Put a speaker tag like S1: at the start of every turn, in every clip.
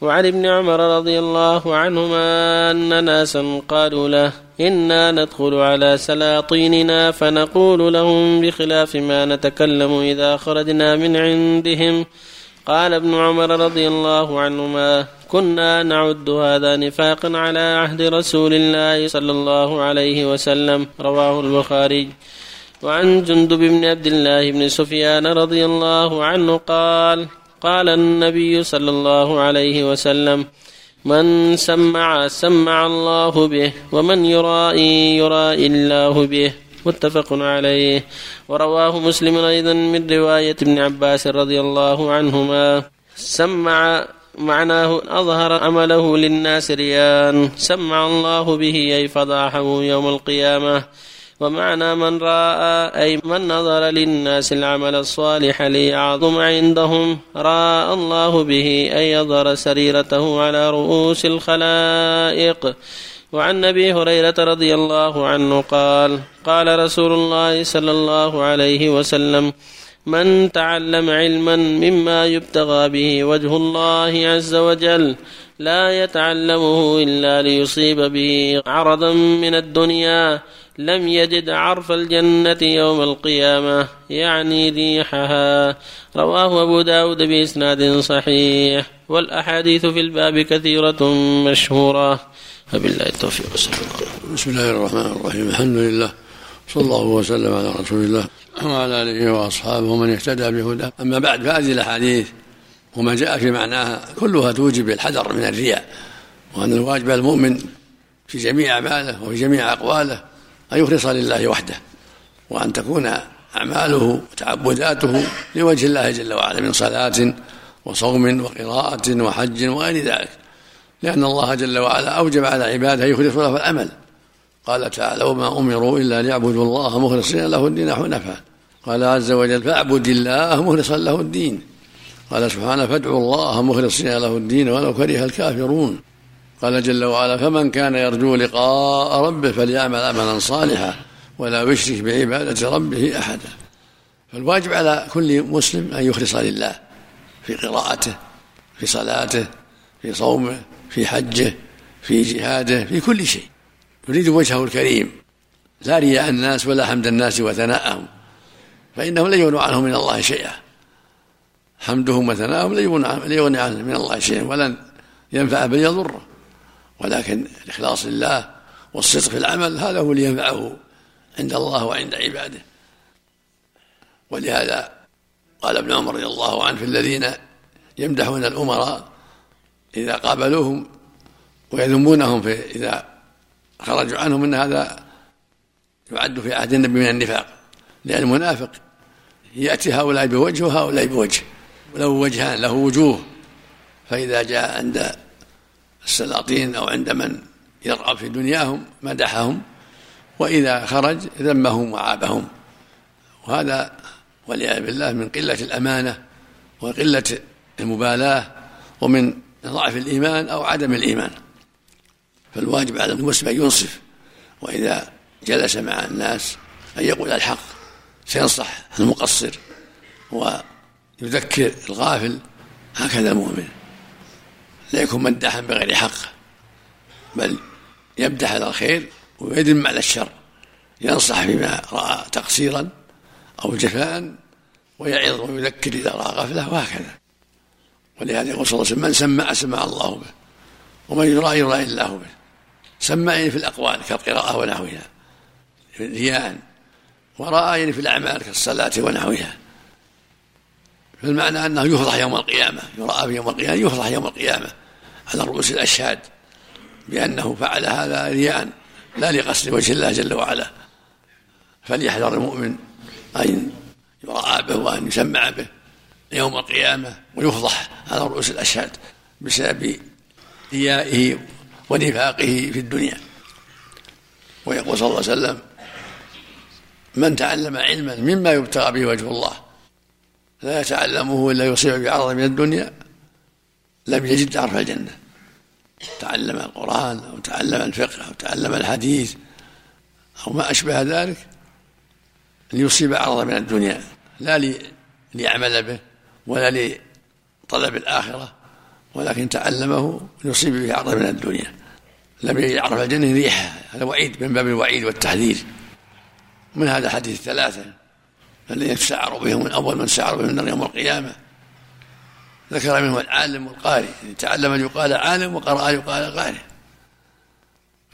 S1: وعن ابن عمر رضي الله عنهما أن ناسا قالوا له إنا ندخل على سلاطيننا فنقول لهم بخلاف ما نتكلم إذا خرجنا من عندهم. قال ابن عمر رضي الله عنهما كنا نعد هذا نفاقا على عهد رسول الله صلى الله عليه وسلم رواه البخاري. وعن جندب بن عبد الله بن سفيان رضي الله عنه قال قال النبي صلى الله عليه وسلم من سمع سمع الله به ومن يرائي يرائي الله به. متفق عليه. ورواه مسلم أيضا من رواية ابن عباس رضي الله عنهما. سمع معناه أظهر عمله للناس ريان سمع الله به أي فضاحه يوم القيامة. ومعنى من راى أي من نظر للناس العمل الصالح ليعظم عندهم راى الله به اي يظهر سريرته على رؤوس الخلائق. وعن أبي هريرة رضي الله عنه قال قال رسول الله صلى الله عليه وسلم من تعلم علما مما يبتغى به وجه الله عز وجل لا يتعلمه إلا ليصيب به عرضا من الدنيا لم يجد عرف الجنة يوم القيامة يعني ريحها. رواه أبو داود بإسناد صحيح. والأحاديث في الباب كثيرة مشهورة. فبالله التوفيق
S2: بسم الله الرحمن الرحيم. الحمد لله. صلى الله وسلم على رسول الله وعلى آله وأصحابه ومن اهتدى بهداه. أما بعد فهذه الأحاديث وما جاء في معناها كلها توجب الحذر من الرياء وأن الواجب المؤمن في جميع أعماله وفي جميع أقواله أن يخلص لله وحده وأن تكون أعماله وتعبداته لوجه الله جل وعلا من صلاة وصوم وقراءة وحج وغير ذلك. لأن الله جل وعلا أوجب على عباده أن يخلصوا له العمل. قال تعالى وما أمروا إلا ليعبدوا الله مخلصين له الدين حنفاء قال عز وجل فاعبد الله مخلصا له الدين قال سبحانه فادعوا الله مخلصين له الدين ولو كره الكافرون قال جل وعلا فمن كان يرجو لقاء ربه فليعمل عملا صالحا ولا يشرك بعبادة ربه أحدا. فالواجب على كل مسلم أن يخلص لله في قراءته في صلاته في صومه في حجه في جهاده في كل شيء. يريد وجهه الكريم لا رياء الناس ولا حمد الناس وثناءهم فإنه لن يغنوا عنه من الله شيئا. حمدهم وثناءهم لن يغني عنه من الله شيئا ولن ينفع بل يضره. ولكن الإخلاص لله والصدق في العمل هذا هو اللي ينفعه عند الله وعند عباده. ولهذا قال ابن عمر رضي الله عنه في الذين يمدحون الأمراء إذا قابلوهم ويذمونهم في إذا خرجوا عنهم أن هذا يعد في عهد النبي من النفاق. لأن المنافق يأتي هؤلاء بوجه وهؤلاء بوجه له وجهان له وجوه. فإذا جاء عند السلاطين أو عند من يرغب في دنياهم مدحهم وإذا خرج ذمهم وعابهم. وهذا والعياذ بالله من قلة الأمانة وقلة المبالاة ومن ضعف الإيمان أو عدم الإيمان. فالواجب على المسلم أن ينصف وإذا جلس مع الناس أن يقول الحق سينصح المقصر ويذكر الغافل هكذا المؤمن. لا يكون مداحا بغير حق بل يمدح على الخير ويذم على الشر ينصح فيما رأى تقصيرا أو جفاء ويعظ ويذكر إذا رأى غفلة وهكذا. ولهذا يقول صلى الله عليه وسلم من سمع سمع الله به ومن يرى يرى الله به. سمع يعني في الأقوال كالقراءة ونحوها رياء وراى يعني في الأعمال كالصلاة ونحوها. فالمعنى أنه يفضح يوم القيامة يرأى في يوم القيامة يفضح يوم القيامة على رؤوس الأشهاد بأنه فعل هذا رياء لا لقصد وجه الله جل وعلا. فليحذر المؤمن أن يرأى به وأن يسمع به يوم القيامة ويفضح على رؤوس الأشهاد بسبب ريائه ونفاقه في الدنيا. ويقول صلى الله عليه وسلم من تعلم علما مما يبتغى به وجه الله لا يتعلمه إلا يصيب بعرض من الدنيا لم يجد عرف الجنة. تعلم القرآن أو تعلم الفقه أو تعلم الحديث أو ما أشبه ذلك أن يصيب عرضا من الدنيا. لا ليعمل به ولا لطلب الآخرة ولكن تعلمه يصيب به عرض من الدنيا. لم يعرف الجنة ريحها هذا وعيد من باب الوعيد والتحذير. من هذا حديث الثلاثة الذين يتسعر بهم من أول من سعر بهم النار يوم القيامة. ذكر منهم العالم والقارئ. تعلم أن يقال عالم وقرأ يقال قارئ.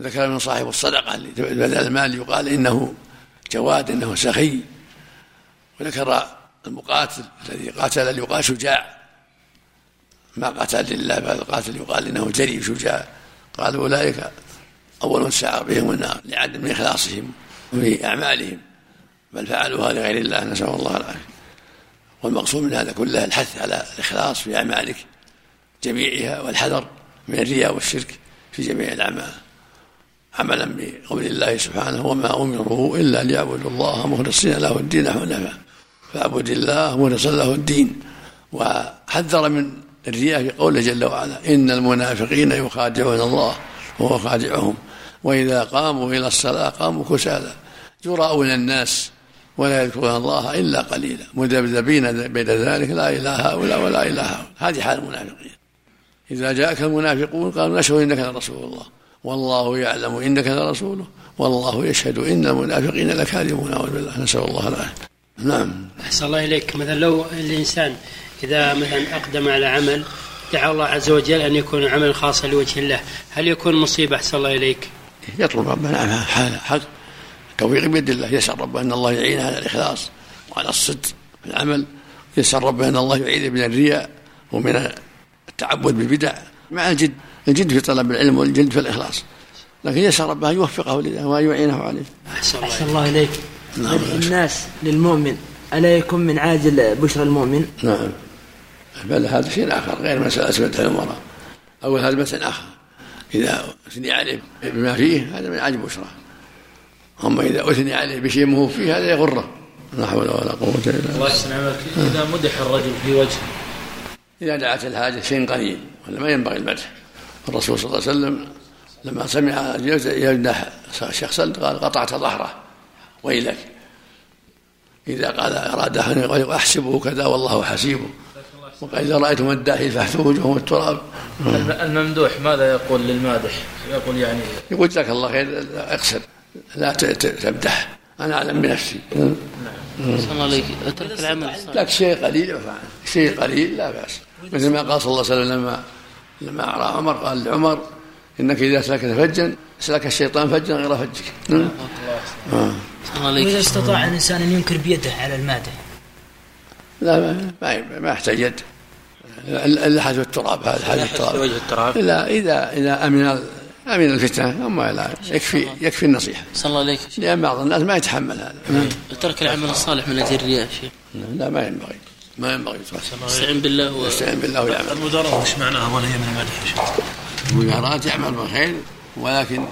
S2: ذكر من صاحب الصدقة اللي بدل المال يقال إنه جواد إنه سخي. وذكر المقاتل الذي قاتل يقال شجاع. ما قاتل لله بل قاتل يقال إنه جري شجاع. قال أولئك أول من سعر بهم النار لعدم إخلاصهم في أعمالهم. بل فعلوها لغير الله نسأل الله العافية. والمقصود من هذا كله الحث على الإخلاص في أعمالك جميعها والحذر من الرياء والشرك في جميع الأعمال. عملا بقول الله سبحانه وما أمروا إلا ليعبدوا الله مخلصين له الدين حنفاء. فاعبد الله مخلصا له الدين. وحذر من الرياء في قوله جل وعلا إن المنافقين يخادعون الله وهو خادعهم وإذا قاموا إلى الصلاة قاموا كسالى. يراؤون الناس ولا يذكرون الله إلا قليلا. مذبذبين بين ذلك لا إله هؤلاء ولا إله هؤلاء. هذه حال المنافقين. إذا جاءك المنافقون قالوا نشهد إنك لرسول الله. والله يعلم إنك لرسوله. والله يشهد إن المنافقين لكاذبون. أعوذ بالله. نسأل الله العافية. نعم.
S3: أحسن الله إليك. مثلا لو الإنسان إذا مثلا أقدم على عمل دعا الله عز وجل أن يكون عملا خاصا لوجه الله هل يكون مصيبة؟ أحسن الله إليك؟
S2: يطلب ربنا حق توفيق بيد الله. يسأل ربه أن الله يعينه على الإخلاص وعلى الصدق في العمل. يسأل ربه أن الله يعيده من الرياء ومن التعبد بالبدع. مع الجد الجد في طلب العلم والجد في الإخلاص. لكن يسأل ربه أن يوفقه لله وأن يعينه عليه.
S4: أحسن الله, أحسن الله إليك. نعم. الناس للمؤمن ألا يكون من عاجل بشرى المؤمن؟
S2: نعم. بل هذا شيء آخر غير مسألة مدح الأمراء. أول هذا مثل آخر. إذا أثني عليه بما فيه هذا من عاجل بشرى. أما إذا أثني عليه بشيء مهو فيه هذا يغره. لا حول ولا قوة إلا بالله.
S5: الله يحسن عملك إذا مدح الرجل في وجهه.
S2: إذا دعت الحاجة شيء قليل ولا ما ينبغي المدح. الرسول صلى الله عليه وسلم لما سمع يمدح شخصا قال قطعت ظهره. ويلك. إذا قال أراد أن أحسبه كذا والله حسيبه. وقال إذا رأيتم الداحي فاحثوا وجوههم التراب.
S5: الممدوح ماذا يقول للمادح؟ يقول يعني
S2: يقول جزاك الله خير اقصر لا تمدح. أنا أعلم بنفسي.
S1: نعم الله عليك اترك العمل
S2: لك شيء قليل يفعل شيء قليل لا بأس. مثل ما قال صلى الله عليه وسلم لما لما أرى عمر قال لعمر إنك إذا سلكت فجا سلك الشيطان فجا غير فجك. نعم.
S4: آه. وإذا استطاع الإنسان أن ينكر بيده على المادة.
S2: لا ما ما يحتاج يد. الا حاجة التراب هذا حاجة التراب. إلا اذا إذا أمن امن الفتنة اما لا يكفي يكفي النصيحة.
S1: صلى الله عليك
S2: لأن بعض الناس ما يتحمل هذا.
S1: ترك العمل الصالح من أجل الرياء شيخ.
S2: لا ما ينبغي. ما ينبغي
S1: يستعين بالله و...
S2: يستعين بالله ويعمل.
S5: المداراة وش معناها؟ ولا هي من المدح
S2: المداراة يعمل بالخير ولكن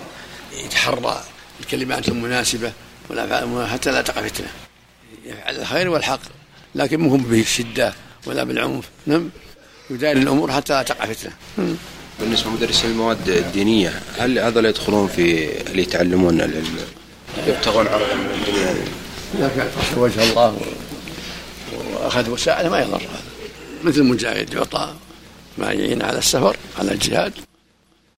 S2: يتحرى الكلمات المناسبة والأفعال حتى لا تقع فتنة. يفعل الخير والحق لكن مو بالشدة ولا بالعنف. نعم. يدار الأمور حتى لا تقع فتنة.
S6: بالنسبة لمدرسين المواد الدينية هل هذول يدخلون في اللي يتعلمون العلم يبتغون عرضا من الدنيا؟
S2: إذا وجه الله وأخذ وسائل ما يضر مثل المجاهد يعطى ما يعين على السفر على الجهاد.